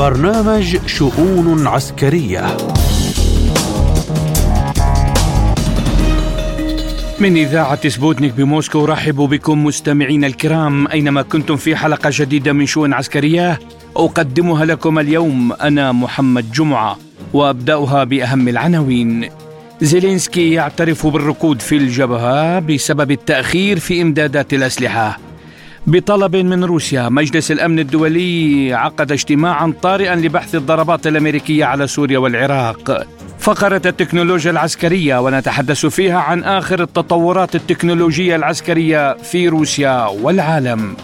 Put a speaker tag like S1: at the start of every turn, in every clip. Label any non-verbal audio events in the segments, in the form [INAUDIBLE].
S1: برنامج شؤون عسكرية. من إذاعة سبوتنيك بموسكو أرحب بكم مستمعين الكرام. أينما كنتم في حلقة جديدة من شؤون عسكرية أقدمها لكم اليوم أنا محمد جمعة وأبدأها بأهم العناوين. زيلينسكي يعترف بالركود في الجبهة بسبب التأخير في إمدادات الأسلحة. بطلب من روسيا مجلس الأمن الدولي عقد اجتماعا طارئا لبحث الضربات الأمريكية على سوريا والعراق. فقره التكنولوجيا العسكرية ونتحدث فيها عن آخر التطورات التكنولوجية العسكرية في روسيا والعالم.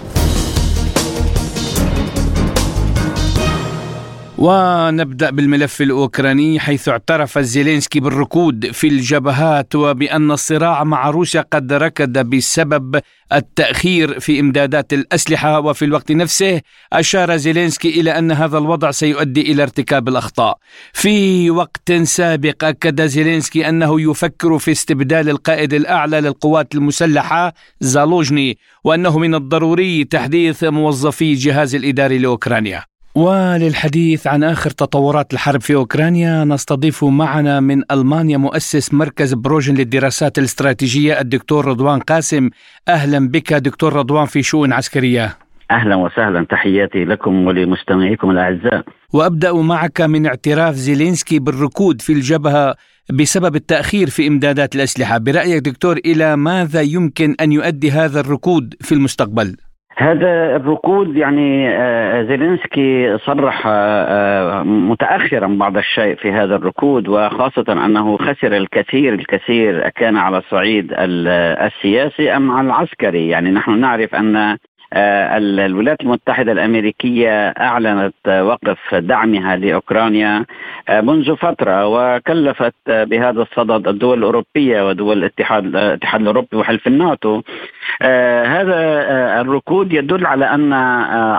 S1: ونبدأ بالملف الأوكراني حيث اعترف زيلينسكي بالركود في الجبهات وبأن الصراع مع روسيا قد ركد بسبب التأخير في إمدادات الأسلحة وفي الوقت نفسه أشار زيلينسكي إلى أن هذا الوضع سيؤدي إلى ارتكاب الأخطاء. في وقت سابق أكد زيلينسكي أنه يفكر في استبدال القائد الأعلى للقوات المسلحة زالوجني وأنه من الضروري تحديث موظفي الجهاز الاداري لأوكرانيا. وللحديث عن آخر تطورات الحرب في أوكرانيا نستضيف معنا من ألمانيا مؤسس مركز بروجن للدراسات الاستراتيجية الدكتور رضوان قاسم أهلا بك دكتور رضوان في شؤون عسكرية
S2: أهلا وسهلا تحياتي لكم ولمستمعيكم الأعزاء.
S1: وأبدأ معك من اعتراف زيلينسكي بالركود في الجبهة بسبب التأخير في إمدادات الأسلحة، برأيك دكتور إلى ماذا يمكن أن يؤدي هذا الركود في المستقبل؟
S2: هذا الركود يعني آه، زيلينسكي صرح آه، آه، متأخرا بعض الشيء في هذا الركود وخاصة أنه خسر الكثير الكثير كان على الصعيد السياسي أم على العسكري. يعني نحن نعرف أن الولايات المتحدة الأمريكية أعلنت وقف دعمها لأوكرانيا منذ فترة وكلفت بهذا الصدد الدول الأوروبية ودول الاتحاد الاتحاد الأوروبي وحلف الناتو. هذا الركود يدل على أن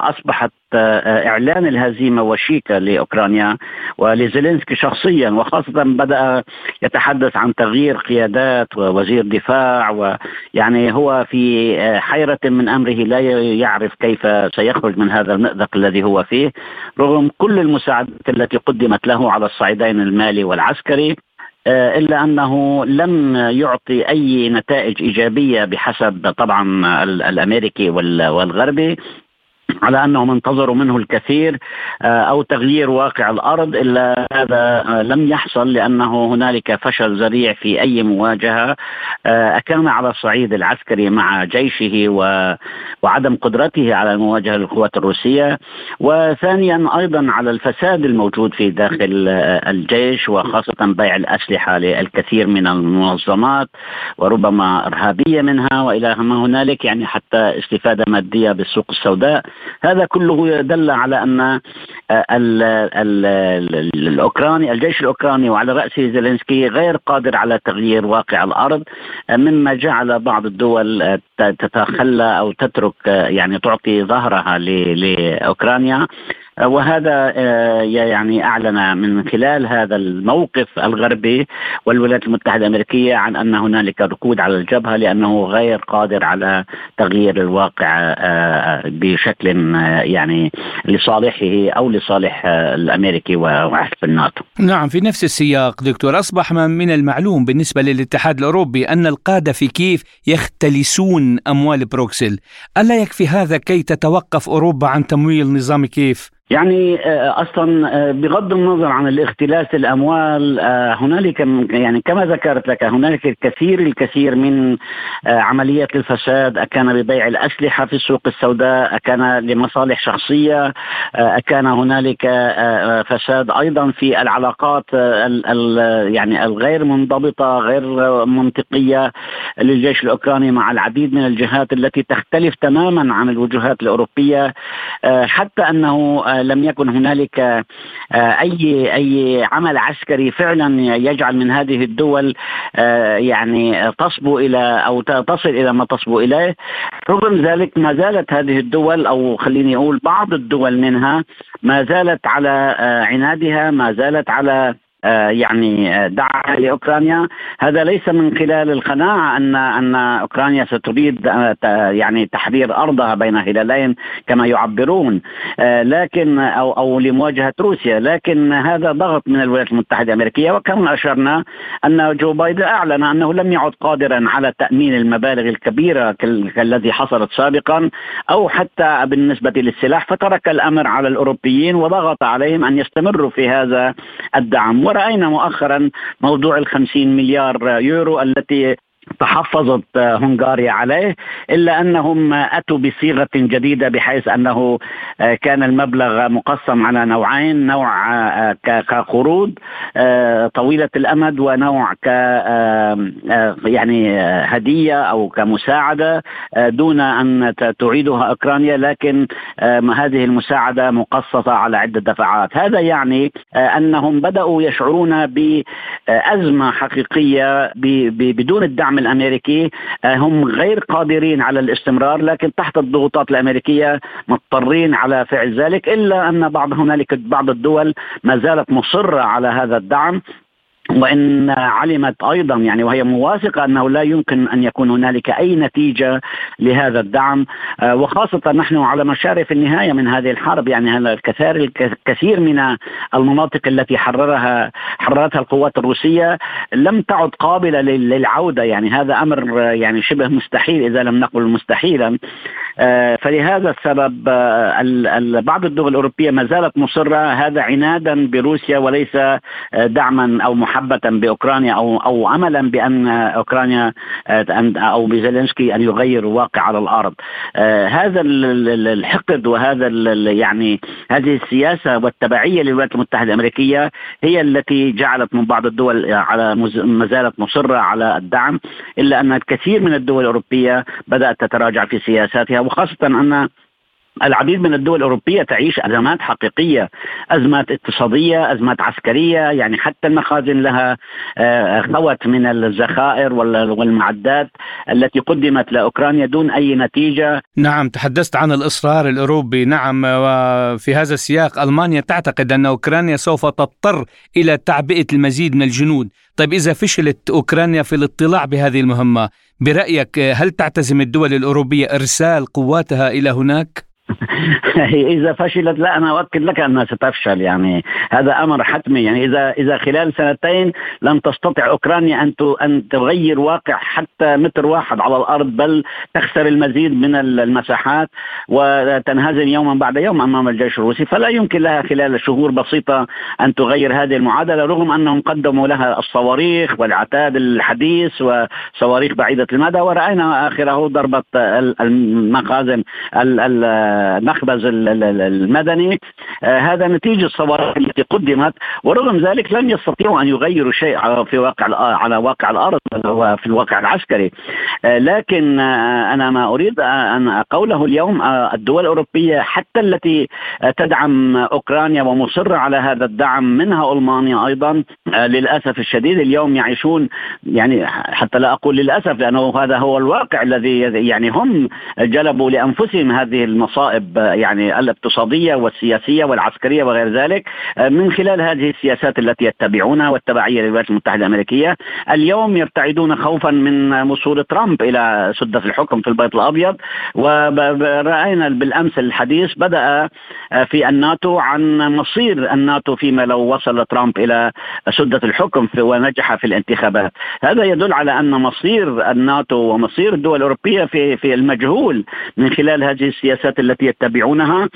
S2: أصبحت إعلان الهزيمة وشيكه لأوكرانيا ولزيلينسكي شخصيا وخاصة بدأ يتحدث عن تغيير قيادات ووزير دفاع ويعني هو في حيرة من أمره لا يعرف كيف سيخرج من هذا المأزق الذي هو فيه رغم كل المساعدات التي قدمت له على الصعيدين المالي والعسكري إلا أنه لم يعطي أي نتائج إيجابية بحسب طبعا الأمريكي والغربي. على أنهم انتظروا منه الكثير آه، أو تغيير واقع الأرض إلا هذا آه، لم يحصل لأنه هنالك فشل ذريع في أي مواجهة. آه، كان على الصعيد العسكري مع جيشه وعدم قدرته على المواجهه للقوات الروسية. وثانيا أيضا على الفساد الموجود في داخل الجيش وخاصة بيع الأسلحة للكثير من المنظمات وربما إرهابية منها وإلى ما هنالك يعني حتى استفادة مادية بالسوق السوداء. هذا كله دل على أن آه، الأوكراني الجيش الأوكراني وعلى رأسه زيلينسكي غير قادر على تغيير واقع الأرض آه، مما جعل بعض الدول آه، تتخلى أو تترك يعني تعطي ظهرها لأوكرانيا. وهذا آه، يعني أعلن من خلال هذا الموقف الغربي والولايات المتحدة الأمريكية عن أن هنالك ركود على الجبهة لأنه غير قادر على تغيير الواقع آه، بشكل آه، يعني لصالحه أو لصالح الأمريكي وحلف الناتو.
S1: نعم في نفس السياق دكتور أصبح من المعلوم بالنسبة للاتحاد الأوروبي أن القادة في كييف يختلسون أموال بروكسل، ألا يكفي هذا كي تتوقف أوروبا عن تمويل نظام كييف؟
S2: يعني آه، أصلا آه، بغض النظر عن الاختلاس الأموال آه، هنالك يعني كما ذكرت لك هنالك الكثير الكثير من عمليات الفساد أكان ببيع الأسلحة في السوق السوداء أكان لمصالح شخصية أكان هنالك فساد أيضا في العلاقات يعني الغير منضبطة غير منطقية للجيش الأوكراني مع العديد من الجهات التي تختلف تماما عن الوجهات الأوروبية حتى أنه لم يكن هنالك آه، أي أي عمل عسكري فعلا يجعل من هذه الدول آه، يعني تصبو إلى أو تصل إلى ما تصبو إليه. رغم ذلك ما زالت هذه الدول أو خليني أقول بعض الدول منها ما زالت على آه، عنادها ما زالت على يعني دعم لأوكرانيا. هذا ليس من خلال القناعة أن أن أوكرانيا ستريد يعني تحرير أرضها بين هلالين كما يعبرون. لكن أو أو لمواجهة روسيا. لكن هذا ضغط من الولايات المتحدة الأمريكية. وكما أشرنا أن جو بايدن أعلن أنه لم يعد قادرا على تأمين المبالغ الكبيرة كالذي حصلت سابقا أو حتى بالنسبة للسلاح فترك الأمر على الأوروبيين وضغط عليهم أن يستمروا في هذا الدعم. وراينا مؤخرا موضوع ال 50 مليار يورو التي تحفظت هنغاريا عليه إلا أنهم أتوا بصيغة جديدة بحيث أنه آه، كان المبلغ مقسم على نوعين نوع آه، كقروض آه، طويلة الأمد ونوع ك يعني هدية أو كمساعدة دون أن تعيدها أوكرانيا لكن هذه المساعدة مقسطة على عدة دفعات. هذا يعني أنهم بدأوا يشعرون بأزمة حقيقية بدون الدعم الأمريكي آه، هم غير قادرين على الاستمرار لكن تحت الضغوطات الأمريكية مضطرين على فعل ذلك إلا أن بعض هنالك بعض الدول ما زالت مصرة على هذا الدعم. وإن علمت أيضا يعني وهي موافقة أنه لا يمكن أن يكون هنالك أي نتيجة لهذا الدعم. آه، وخاصة نحن على مشارف النهاية من هذه الحرب يعني الكثير الكثير من المناطق التي حررها حررتها القوات الروسية لم تعد قابلة للعودة. يعني هذا أمر يعني شبه مستحيل إذا لم نقل مستحيلا. آه، فلهذا السبب آه، بعض الدول الأوروبية ما زالت مصرة هذا عنادا بروسيا وليس دعما أو محاولة محبة بأوكرانيا أو أو أملا بأن أوكرانيا أو بزيلينسكي أن يغير الواقع على الأرض. آه، هذا الحقد وهذا يعني هذه السياسة والتبعية للولايات المتحدة الأمريكية هي التي جعلت من بعض الدول على ما زالت مصرة على الدعم إلا أن الكثير من الدول الأوروبية بدأت تتراجع في سياساتها وخاصة أن العديد من الدول الأوروبية تعيش أزمات حقيقية أزمات اقتصادية أزمات عسكرية يعني حتى المخازن لها آه، خوت من الذخائر والمعدات التي قدمت لأوكرانيا دون أي نتيجة.
S1: نعم تحدثت عن الإصرار الأوروبي. نعم وفي هذا السياق ألمانيا تعتقد أن أوكرانيا سوف تضطر إلى تعبئة المزيد من الجنود. طيب إذا فشلت أوكرانيا في الاطلاع بهذه المهمة برأيك هل تعتزم الدول الأوروبية إرسال قواتها إلى هناك؟ [LAUGHS]
S2: اذا فشلت لا أنا أؤكد لك أنها ستفشل يعني هذا أمر حتمي. يعني إذا إذا خلال سنتين لم تستطع أوكرانيا أن أن تغير واقع حتى متر واحد على الأرض بل تخسر المزيد من المساحات وتنهزم يوما بعد يوم أمام الجيش الروسي. فلا يمكن لها خلال شهور بسيطة أن تغير هذه المعادلة رغم أنهم قدموا لها الصواريخ والعتاد الحديث وصواريخ بعيدة المدى. ورأينا آخره ضربة المخازن المخبز المدني. آه، هذا نتيجة الصواريخ التي قدمت ورغم ذلك لم يستطيعوا أن يغيروا شيء في واقع على واقع الأرض وفي الواقع العسكري. آه، لكن آه، أنا ما أريد أن أقوله اليوم الدول الأوروبية حتى التي تدعم أوكرانيا ومصرة على هذا الدعم منها ألمانيا أيضا للأسف الشديد اليوم يعيشون يعني حتى لا أقول للأسف لأنه هذا هو الواقع الذي يعني هم جلبوا لأنفسهم هذه المصائب المصائب يعني الاقتصادية والسياسية والعسكرية وغير ذلك من خلال هذه السياسات التي يتبعونها والتبعية للولايات المتحدة الأمريكية اليوم يرتعدون خوفا من وصول ترامب إلى سدة الحكم في البيت الأبيض. ورأينا بالأمس الحديث بدأ في الناتو عن مصير الناتو فيما لو وصل ترامب إلى سدة الحكم ونجح في الانتخابات. هذا يدل على أن مصير الناتو ومصير الدول الأوروبية في في المجهول من خلال هذه السياسات التي يتبعونها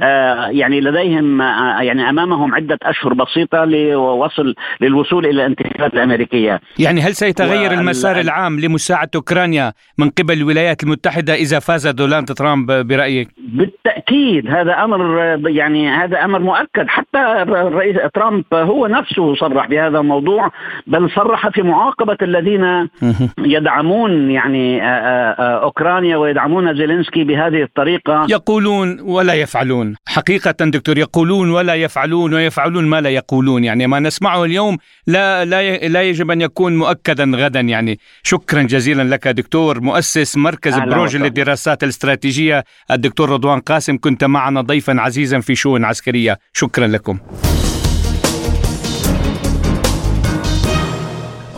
S2: آه، يعني لديهم آه، يعني أمامهم عدة أشهر بسيطة لوصل للوصول إلى الانتخابات الأمريكية.
S1: يعني هل سيتغير المسار العام لمساعدة أوكرانيا من قبل الولايات المتحدة إذا فاز دونالد ترامب برأيك؟
S2: بالتأكيد هذا أمر يعني هذا أمر مؤكد حتى الرئيس ترامب هو نفسه صرح بهذا الموضوع بل صرح في معاقبة الذين يدعمون يعني آه، أوكرانيا ويدعمون زيلينسكي بهذه الطريقة
S1: يقولون ولا يفعلون. حقيقة دكتور يقولون ولا يفعلون ويفعلون ما لا يقولون. يعني ما نسمعه اليوم لا لا لا يجب أن يكون مؤكدا غدا. يعني شكرا جزيلا لك دكتور مؤسس مركز بروج للدراسات الاستراتيجية الدكتور رضوان قاسم. كنت معنا ضيفا عزيزا في شؤون عسكرية. شكرا لكم.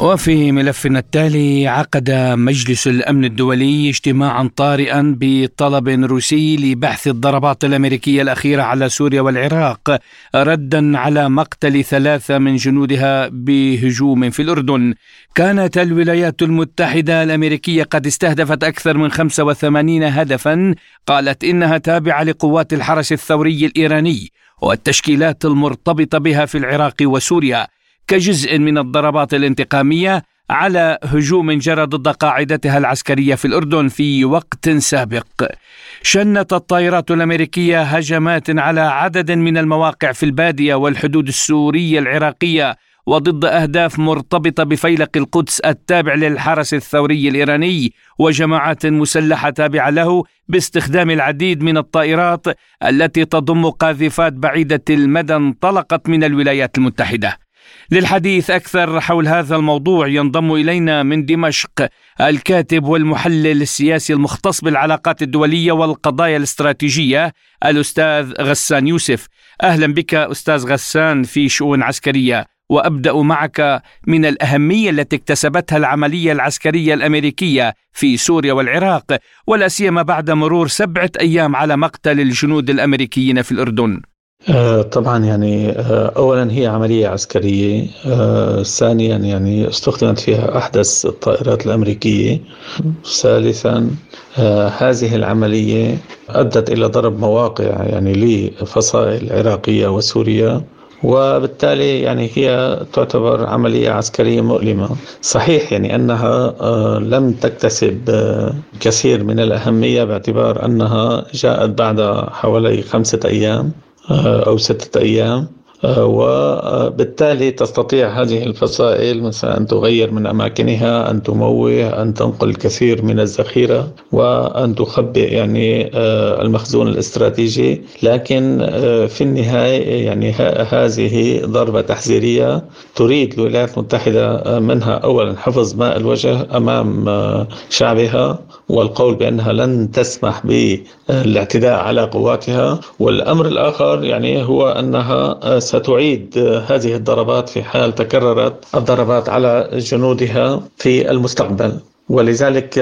S1: وفي ملفنا التالي عقد مجلس الأمن الدولي اجتماعا طارئا بطلب روسي لبحث الضربات الأمريكية الأخيرة على سوريا والعراق ردا على مقتل ثلاثة من جنودها بهجوم في الأردن. كانت الولايات المتحدة الأمريكية قد استهدفت أكثر من 85 هدفا قالت إنها تابعة لقوات الحرس الثوري الإيراني والتشكيلات المرتبطة بها في العراق وسوريا. كجزء من الضربات الانتقامية على هجوم جرى ضد قاعدتها العسكرية في الأردن في وقت سابق. شنت الطائرات الأمريكية هجمات على عدد من المواقع في البادية والحدود السورية العراقية وضد أهداف مرتبطة بفيلق القدس التابع للحرس الثوري الإيراني وجماعات مسلحة تابعة له باستخدام العديد من الطائرات التي تضم قاذفات بعيدة المدى انطلقت من الولايات المتحدة. للحديث أكثر حول هذا الموضوع ينضم إلينا من دمشق الكاتب والمحلل السياسي المختص بالعلاقات الدولية والقضايا الاستراتيجية الأستاذ غسان يوسف أهلا بك أستاذ غسان في شؤون عسكرية وأبدأ معك من الأهمية التي اكتسبتها العملية العسكرية الأمريكية في سوريا والعراق ولا سيما بعد مرور سبعة أيام على مقتل الجنود الأمريكيين في الأردن.
S3: آه، طبعا يعني آه، اولا هي عملية عسكرية آه، ثانيا يعني استخدمت فيها أحدث الطائرات الأمريكية ثالثا هذه العملية أدت إلى ضرب مواقع يعني لفصائل عراقية وسوريا وبالتالي يعني هي تعتبر عملية عسكرية مؤلمة. صحيح يعني أنها لم تكتسب كثير من الأهمية باعتبار أنها جاءت بعد حوالي خمسة أيام. أو ستة أيام. وبالتالي تستطيع هذه الفصائل مثلا أن تغير من أماكنها أن تموه أن تنقل الكثير من الذخيرة وأن تخبئ يعني آه، المخزون الاستراتيجي. لكن في النهاية يعني هذه ضربة تحذيرية تريد الولايات المتحدة منها أولا حفظ ماء الوجه أمام شعبها والقول بأنها لن تسمح بالاعتداء على قواتها. والأمر الآخر يعني هو أنها ستعيد هذه الضربات في حال تكررت الضربات على جنودها في المستقبل ولذلك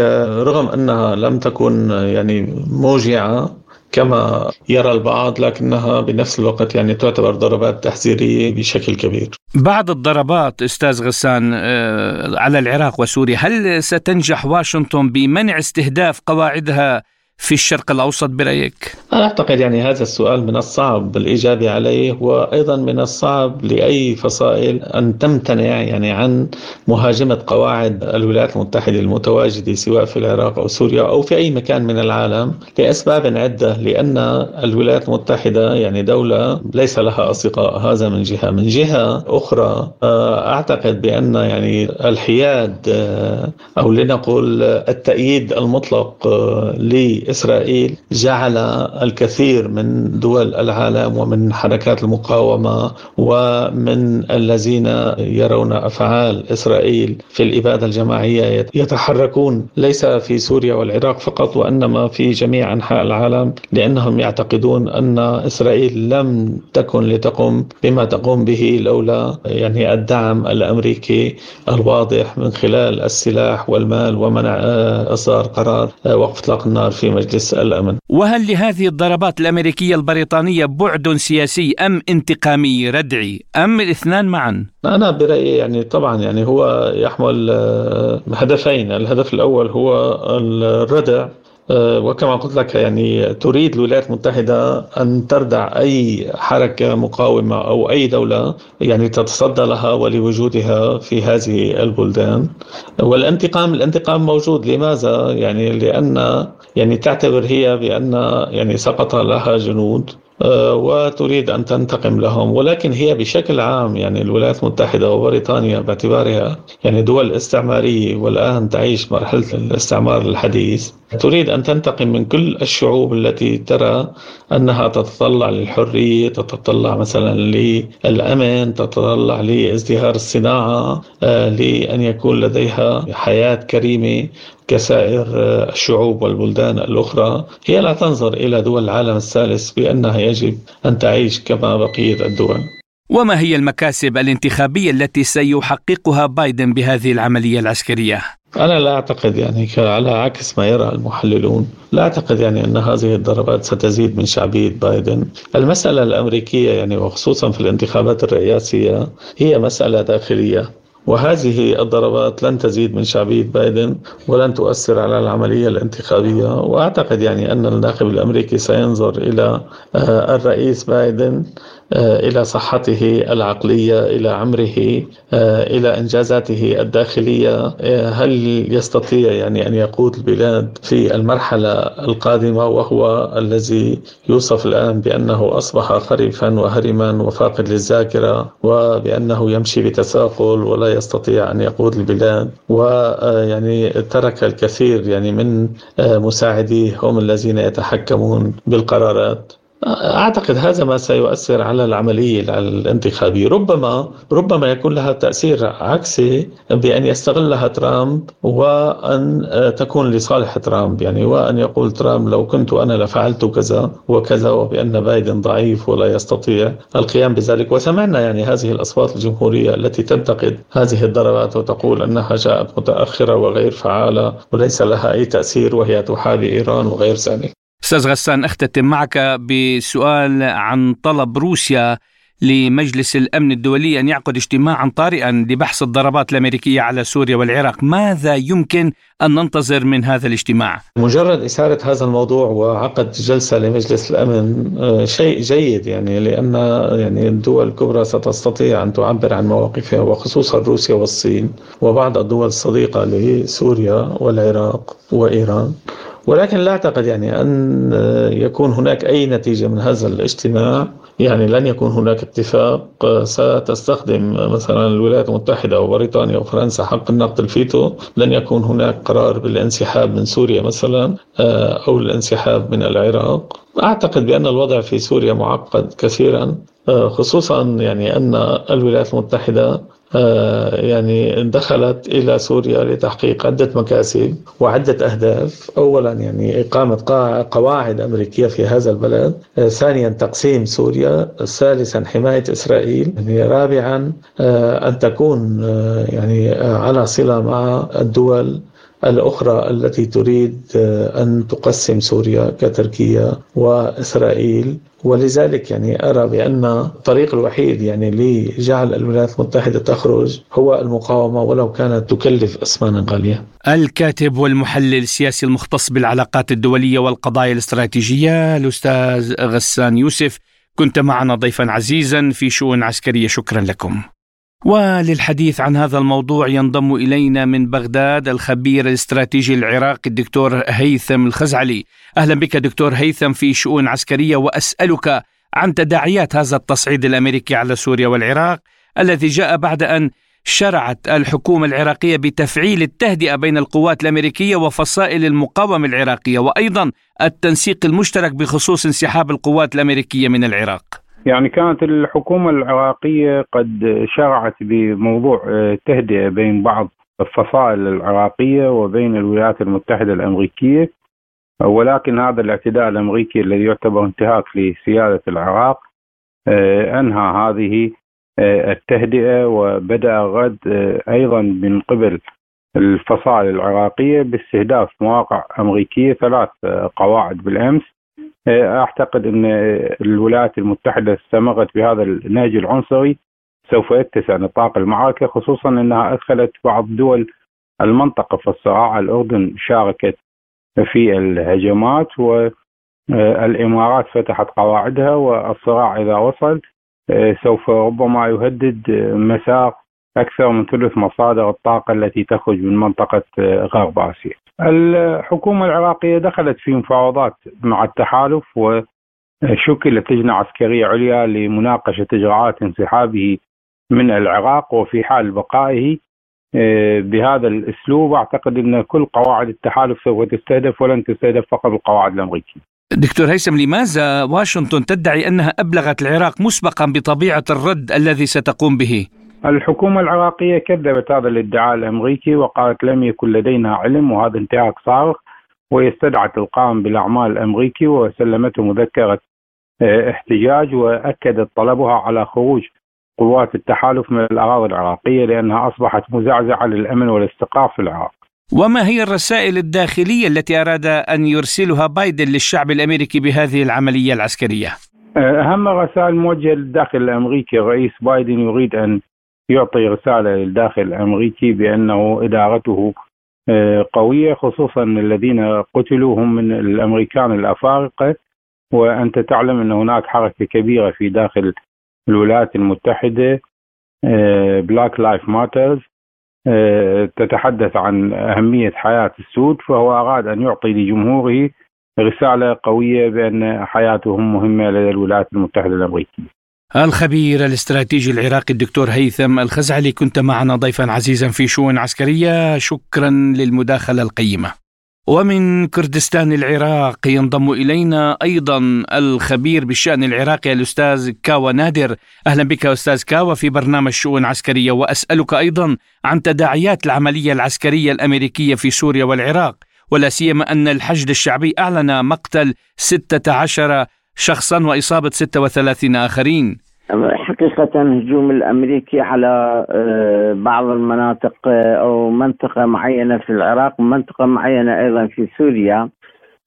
S3: رغم أنها لم تكن يعني موجعة كما يرى البعض لكنها بنفس الوقت يعني تعتبر ضربات تحذيرية بشكل كبير.
S1: بعد الضربات أستاذ غسان آه، على العراق وسوريا، هل ستنجح واشنطن بمنع استهداف قواعدها في الشرق الأوسط برأيك؟
S3: أنا أعتقد يعني هذا السؤال من الصعب الإجابة عليه وأيضا من الصعب لأي فصائل أن تمتنع يعني عن مهاجمة قواعد الولايات المتحدة المتواجدة سواء في العراق أو سوريا أو في أي مكان من العالم لأسباب عدة لأن الولايات المتحدة يعني دولة ليس لها أصدقاء هذا من جهة من جهة أخرى آه، أعتقد بأن يعني الحياد آه، أو لنقل التأييد المطلق آه، إسرائيل جعل الكثير من دول العالم ومن حركات المقاومة ومن الذين يرون أفعال إسرائيل في الإبادة الجماعية يتحركون. ليس في سوريا والعراق فقط وإنما في جميع أنحاء العالم لأنهم يعتقدون أن إسرائيل لم تكن لتقم بما تقوم به لولا يعني الدعم الأمريكي الواضح من خلال السلاح والمال ومنع إصدار قرار وقف إطلاق النار في مجلس الأمن.
S1: وهل لهذه الضربات الأمريكية البريطانية بعد سياسي أم انتقامي ردعي؟ أم الاثنان معا؟
S3: أنا برأيي يعني طبعا يعني هو يحمل آه، هدفين. الهدف الأول هو الردع وكما قلت لك يعني تريد الولايات المتحدة أن تردع أي حركة مقاومة أو أي دولة يعني تتصدى لها ولوجودها في هذه البلدان. والانتقام الانتقام موجود. لماذا؟ يعني لأن يعني تعتبر هي بأن يعني سقط لها جنود. آه، وتريد أن تنتقم لهم. ولكن هي بشكل عام يعني الولايات المتحدة وبريطانيا باعتبارها يعني دول استعمارية والآن تعيش مرحلة الاستعمار الحديث. تريد أن تنتقم من كل الشعوب التي ترى أنها تتطلع للحرية تتطلع مثلا للأمن تتطلع لازدهار الصناعة آه، لأن يكون لديها حياة كريمة كسائر الشعوب والبلدان الأخرى. هي لا تنظر إلى دول العالم الثالث بأنها يجب أن تعيش كما بقية الدول.
S1: وما هي المكاسب الانتخابية التي سيحققها بايدن بهذه العملية العسكرية؟
S3: أنا لا أعتقد يعني على عكس ما يرى المحللون لا أعتقد يعني أن هذه الضربات ستزيد من شعبية بايدن. المسألة الأمريكية يعني وخصوصا في الانتخابات الرئاسية هي مسألة داخلية. وهذه الضربات لن تزيد من شعبية بايدن ولن تؤثر على العملية الانتخابية. وأعتقد يعني أن الناخب الأمريكي سينظر إلى آه، الرئيس بايدن إلى صحته العقلية إلى عمره آه، إلى إنجازاته الداخلية. آه، هل يستطيع يعني أن يقود البلاد في المرحلة القادمة؟ وهو الذي يوصف الآن بأنه أصبح خريفا وهرما وفاقد للذاكرة وبأنه يمشي بتساقل ولا يستطيع أن يقود البلاد. ويعني ترك الكثير يعني من مساعديه هم الذين يتحكمون بالقرارات. أعتقد هذا ما سيؤثر على العملية الانتخابية. ربما ربما يكون لها تأثير عكسي بأن يستغلها ترامب وأن تكون لصالح ترامب. يعني وأن يقول ترامب لو كنت أنا لفعلت كذا وكذا وبأن بايدن ضعيف ولا يستطيع القيام بذلك. وسمعنا يعني هذه الأصوات الجمهورية التي تنتقد هذه الضربات وتقول أنها جاءت متأخرة وغير فعالة وليس لها أي تأثير وهي تحابي إيران وغير ذلك.
S1: أستاذ غسان أختتم معك بسؤال عن طلب روسيا لمجلس الأمن الدولي أن يعقد اجتماعا طارئا لبحث الضربات الأمريكية على سوريا والعراق، ماذا يمكن أن ننتظر من هذا الاجتماع؟
S3: مجرد إثارة هذا الموضوع وعقد جلسة لمجلس الأمن آه، شيء جيد يعني لأن يعني الدول الكبرى ستستطيع أن تعبر عن مواقفها وخصوصا روسيا والصين وبعض الدول الصديقة لسوريا والعراق وإيران. ولكن لا أعتقد يعني أن يكون هناك أي نتيجة من هذا الاجتماع. يعني لن يكون هناك اتفاق. ستستخدم مثلا الولايات المتحدة وبريطانيا وفرنسا حق النقد الفيتو. لن يكون هناك قرار بالانسحاب من سوريا مثلا أو الانسحاب من العراق. أعتقد بأن الوضع في سوريا معقد كثيرا خصوصا يعني أن الولايات المتحدة آه، يعني دخلت إلى سوريا لتحقيق عدة مكاسب وعدة أهداف. أولا يعني إقامة قواعد أمريكية في هذا البلد. آه، ثانيا تقسيم سوريا. ثالثا حماية إسرائيل. يعني رابعا آه، أن تكون يعني على صلة مع الدول الأخرى التي تريد أن تقسم سوريا كتركيا وإسرائيل. ولذلك يعني أرى بأن الطريق الوحيد يعني لجعل الولايات المتحدة تخرج هو المقاومة ولو كانت تكلف أثمانا غالية.
S1: الكاتب والمحلل السياسي المختص بالعلاقات الدولية والقضايا الاستراتيجية الأستاذ غسان يوسف كنت معنا ضيفا عزيزا في شؤون عسكرية. شكرا لكم. وللحديث عن هذا الموضوع ينضم إلينا من بغداد الخبير الاستراتيجي العراقي الدكتور هيثم الخزعلي. أهلا بك دكتور هيثم في شؤون عسكرية وأسألك عن تداعيات هذا التصعيد الأمريكي على سوريا والعراق الذي جاء بعد أن شرعت الحكومة العراقية بتفعيل التهدئة بين القوات الأمريكية وفصائل المقاومة العراقية وأيضا التنسيق المشترك بخصوص انسحاب القوات الأمريكية من العراق.
S4: يعني كانت الحكومة العراقية قد شرعت بموضوع آه، بين بعض الفصائل العراقية وبين الولايات المتحدة الأمريكية. ولكن هذا الاعتداء الأمريكي الذي يعتبر انتهاك لسيادة العراق آه، أنهى هذه آه، التهدئة وبدأ غد أيضا من قبل الفصائل العراقية باستهداف مواقع أمريكية ثلاث قواعد بالأمس. أعتقد إن الولايات المتحدة استمرت بهذا النهج العنصري سوف يتسع نطاق المعركة خصوصا إنها أدخلت بعض دول المنطقة في الصراع الأردن شاركت في الهجمات والامارات فتحت قواعدها والصراع إذا وصل إيه، سوف ربما يهدد مسار أكثر من ثلث مصادر الطاقة التي تخرج من منطقة غرب آسيا. الحكومة العراقية دخلت في مفاوضات مع التحالف وشكلت لجنة عسكرية عليا لمناقشة إجراءات انسحابه من العراق وفي حال بقائه آه، بهذا الأسلوب أعتقد إن كل قواعد التحالف سوف تستهدف ولن تستهدف فقط القواعد الأمريكية.
S1: دكتور هيثم لماذا واشنطن تدعي أنها أبلغت العراق مسبقا بطبيعة الرد الذي ستقوم به؟
S4: الحكومة العراقية كذبت هذا الادعاء الأمريكي وقالت لم يكن لدينا علم وهذا انتهاك صارخ واستدعت القائم بالأعمال الأمريكي وسلمته مذكرة آه، احتجاج وأكدت طلبها على خروج قوات التحالف من الأراضي العراقية لأنها أصبحت مزعزعة للأمن والاستقرار في العراق
S1: وما هي الرسائل الداخلية التي أراد أن يرسلها بايدن للشعب الأمريكي بهذه العملية العسكرية؟
S4: أهم الرسائل موجهة للداخل الأمريكي الرئيس بايدن يريد أن يعطي رسالة للداخل الأمريكي بأنه إدارته آه، قوية خصوصا الذين قتلوا هم من الأمريكان الأفارقة. وأنت تعلم أن هناك حركة كبيرة في داخل الولايات المتحدة Black Lives Matter تتحدث عن أهمية حياة السود فهو أراد أن يعطي لجمهوره رسالة قوية بأن حياتهم مهمة لدى الولايات المتحدة الأمريكية.
S1: الخبير الاستراتيجي العراقي الدكتور هيثم الخزعلي كنت معنا ضيفا عزيزا في شؤون عسكرية. شكرا للمداخلة القيمة. ومن كردستان العراق ينضم إلينا أيضا الخبير بالشأن العراقي الأستاذ كاوا نادر. أهلا بك أستاذ كاوا في برنامج شؤون عسكرية وأسألك أيضا عن تداعيات العملية العسكرية الأمريكية في سوريا والعراق. ولا سيما أن الحشد الشعبي أعلن مقتل 16 شخصا وإصابة 36 آخرين.
S5: حقيقة الهجوم الأمريكي على آه، بعض المناطق آه، أو منطقة معينة في العراق ومنطقة معينة أيضا في سوريا.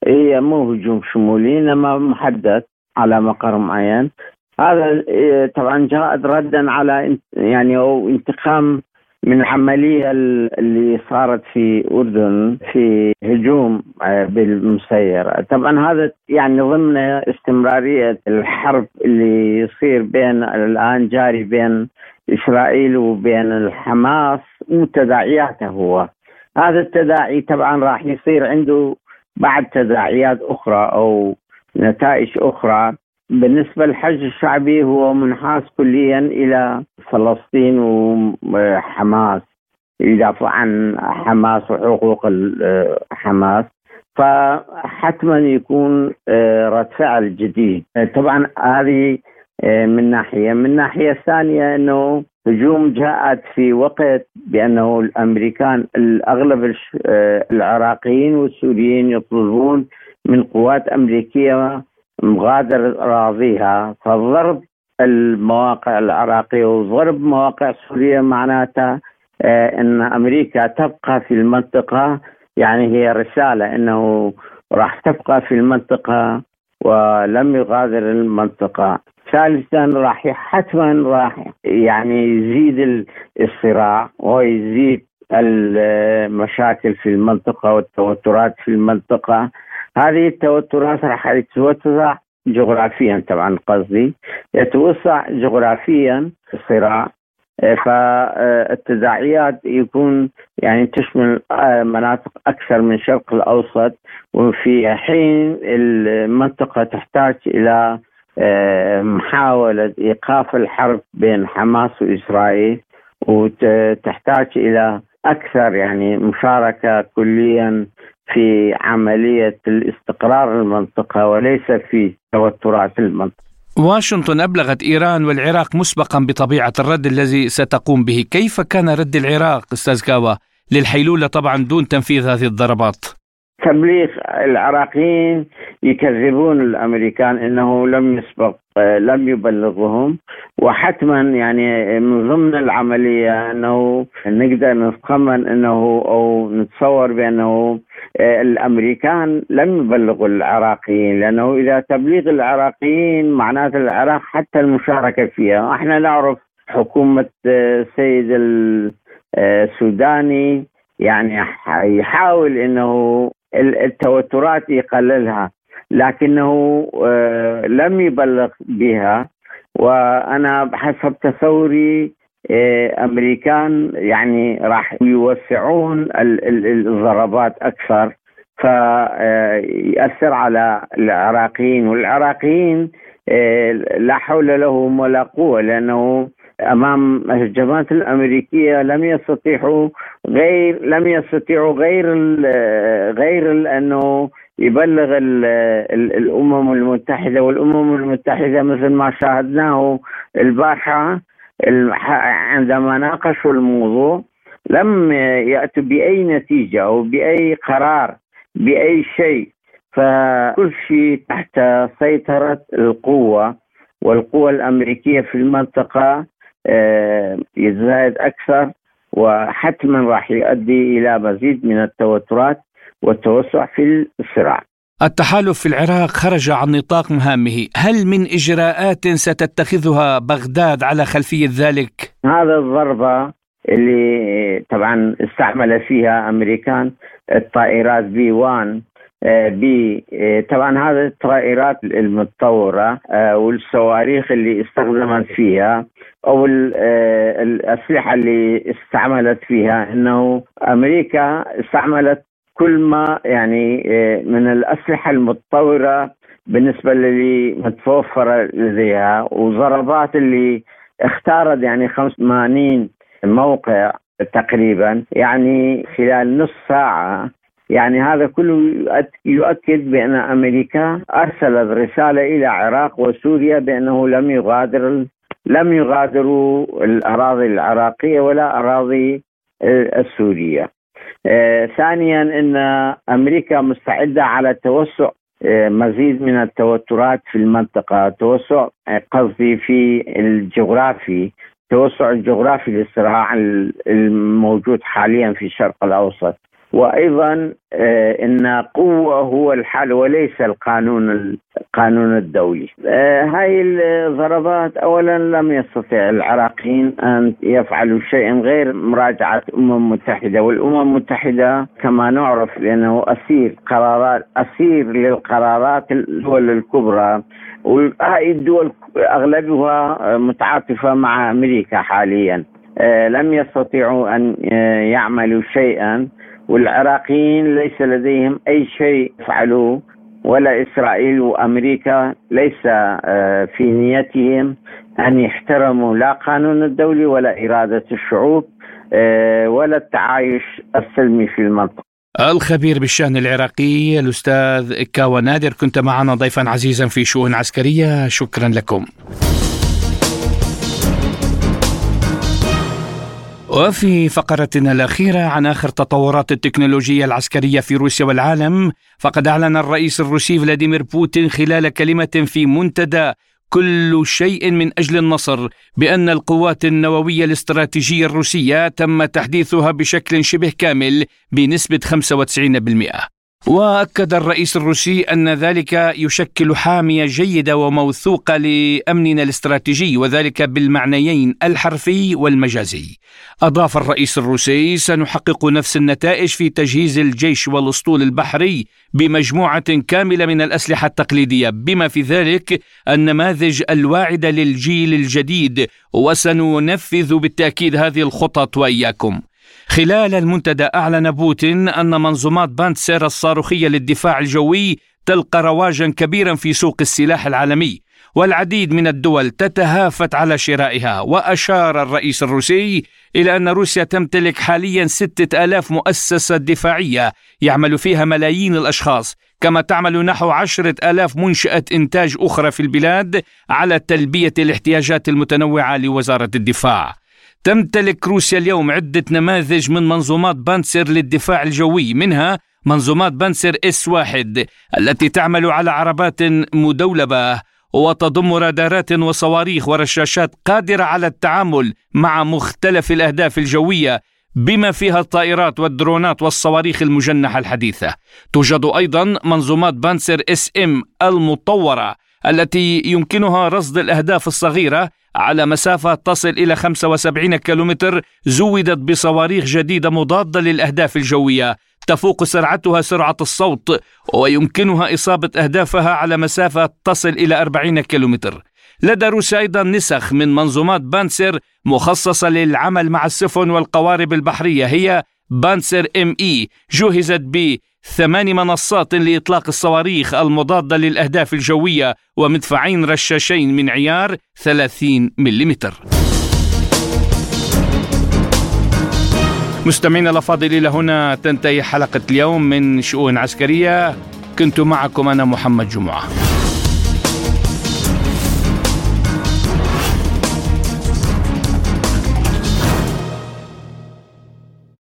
S5: هي مو هجوم شمولي إنما محدد على مقر معين. هذا آه، طبعا جاء ردا على يعني أو انتقام من العملية اللي صارت في أردن في هجوم آه، بالمسيرة طبعا هذا يعني ضمن استمرارية الحرب اللي يصير بين الآن جاري بين إسرائيل وبين الحماس وتداعياته هو. هذا التداعي طبعا راح يصير عنده بعد تداعيات أخرى أو نتائج أخرى. بالنسبة للحج الشعبي هو منحاز كليا إلى فلسطين وحماس يدافع عن حماس وحقوق حماس. فحتما يكون آه، رد فعل جديد. طبعا هذه آه، من ناحية. من ناحية ثانية أنه هجوم جاءت في وقت بأنه الأمريكان الأغلب آه، العراقيين والسوريين يطلبون من قوات أمريكية مغادر أراضيها فضرب المواقع العراقية وضرب مواقع سوريا معناتها آه، أن أمريكا تبقى في المنطقة يعني هي رسالة أنه راح تبقى في المنطقة ولم يغادر المنطقة. ثالثا راح حتما راح يعني يزيد الصراع ويزيد المشاكل في المنطقة والتوترات في المنطقة. هذه التوترات راح تتوسع جغرافيا طبعا قصدي. يتوسع جغرافيا الصراع فالتداعيات يكون يعني تشمل مناطق أكثر من الشرق الأوسط. وفي حين المنطقة تحتاج إلى محاولة إيقاف الحرب بين حماس وإسرائيل. وتحتاج إلى أكثر يعني مشاركة كليا في عملية الاستقرار المنطقة وليس في توترات المنطقة.
S1: واشنطن أبلغت إيران والعراق مسبقا بطبيعة الرد الذي ستقوم به، كيف كان رد العراق أستاذ كاوا للحيلولة طبعا دون تنفيذ هذه الضربات؟
S5: تبليغ العراقيين يكذبون الأمريكان إنه لم يسبق لم يبلغهم. وحتما يعني من ضمن العملية إنه نقدر نتخمن إنه أو نتصور بأنه الأمريكان لم يبلغوا العراقيين لأنه إذا تبليغ العراقيين معناته العراق حتى المشاركة فيها. إحنا نعرف حكومة السيد السوداني يعني يحاول إنه التوترات يقللها لكنه آه، لم يبلغ بها. وأنا بحسب تصوري آه، أمريكان يعني راح يوسعون الضربات أكثر فيأثر على العراقيين. والعراقيين آه، لا حول لهم ولا قوة لأنه أمام الهجمات الأمريكية لم يستطيعوا غير لم يستطيعوا غير غير أنه يبلغ الأمم المتحدة والأمم المتحدة مثل ما شاهدناه البارحة عندما ناقشوا الموضوع لم يأتوا بأي نتيجة أو بأي قرار بأي شيء. فكل شيء تحت سيطرة القوة والقوى الأمريكية في المنطقة يتزايد أكثر وحتما راح يؤدي إلى مزيد من التوترات والتوسع في الصراع.
S1: التحالف في العراق خرج عن نطاق مهامه، هل من إجراءات ستتخذها بغداد على خلفية ذلك؟
S5: هذا الضربة اللي طبعا استعمل فيها أمريكان الطائرات بي 1 آه، بي آه، طبعا هذه الطائرات المتطورة آه، والصواريخ اللي استخدمت فيها أو الأسلحة اللي استعملت فيها. إنه أمريكا استعملت كل ما يعني من الأسلحة المتطورة بالنسبة للي متوفرة لديها وضربات اللي اختارت يعني 85 موقع تقريبا يعني خلال نص ساعة يعني هذا كله يؤكد بأن أمريكا أرسلت رسالة إلى العراق وسوريا بأنه لم يغادر لم يغادروا الأراضي العراقية ولا أراضي السورية. آه ثانيا إن أمريكا مستعدة على توسع آه مزيد من التوترات في المنطقة، توسع آه، قصدي في الجغرافي، توسع الجغرافي للصراع الموجود حاليا في الشرق الأوسط. وأيضا آه، إن قوة هو الحل وليس القانون القانون الدولي. آه، هاي الضربات اولا لم يستطع العراقيين أن يفعلوا شيئا غير مراجعة الامم المتحده والأمم المتحدة كما نعرف لأنه أسير قرارات أسير للقرارات الدول الكبرى وهاي الدول أغلبها متعاطفة مع أمريكا حاليا. آه، لم يستطيعوا أن يعملوا شيئا والعراقيين ليس لديهم أي شيء فعلوه ولا إسرائيل وأمريكا ليس آه، في نيتهم أن يحترموا لا قانون الدولي ولا إرادة الشعوب آه، ولا التعايش السلمي في المنطقة.
S1: الخبير بالشأن العراقي الأستاذ كاوى نادر كنت معنا ضيفا عزيزا في شؤون عسكرية شكرا لكم. وفي فقرتنا الأخيرة عن آخر تطورات التكنولوجيا العسكرية في روسيا والعالم فقد أعلن الرئيس الروسي فلاديمير بوتين خلال كلمة في منتدى كل شيء من أجل النصر بأن القوات النووية الاستراتيجية الروسية تم تحديثها بشكل شبه كامل بنسبة 95% وأكد الرئيس الروسي أن ذلك يشكل حامية جيدة وموثوقة لأمننا الاستراتيجي وذلك بالمعنيين الحرفي والمجازي. أضاف الرئيس الروسي: سنحقق نفس النتائج في تجهيز الجيش والأسطول البحري بمجموعة كاملة من الأسلحة التقليدية بما في ذلك النماذج الواعدة للجيل الجديد وسننفذ بالتأكيد هذه الخطط وإياكم. خلال المنتدى أعلن بوتين أن منظومات بانتسر الصاروخية للدفاع الجوي تلقى رواجا كبيرا في سوق السلاح العالمي والعديد من الدول تتهافت على شرائها. وأشار الرئيس الروسي إلى أن روسيا تمتلك حاليا ستة آلاف مؤسسة دفاعية يعمل فيها ملايين الأشخاص كما تعمل نحو عشرة آلاف منشأة إنتاج أخرى في البلاد على تلبية الاحتياجات المتنوعة لوزارة الدفاع. تمتلك روسيا اليوم عدة نماذج من منظومات بانسر للدفاع الجوي منها منظومات بانسر إس واحد التي تعمل على عربات مدولبة وتضم رادارات وصواريخ ورشاشات قادرة على التعامل مع مختلف الأهداف الجوية بما فيها الطائرات والدرونات والصواريخ المجنحة الحديثة. توجد أيضا منظومات بانسر إس إم المطورة التي يمكنها رصد الأهداف الصغيرة على مسافة تصل إلى 75 كيلومتر زودت بصواريخ جديدة مضادة للأهداف الجوية. تفوق سرعتها سرعة الصوت ويمكنها إصابة أهدافها على مسافة تصل إلى 40 كيلومتر. لدى روسيا أيضا نسخ من منظومات بانسر مخصصة للعمل مع السفن والقوارب البحرية هي بانسر ام اي جهزت ب ثمان منصات لإطلاق الصواريخ المضادة للأهداف الجوية ومدفعين رشاشين من عيار 30 ملم مستمعينا الأفاضل إلى هنا. تنتهي حلقة اليوم من شؤون عسكرية. كنت معكم أنا محمد جمعة.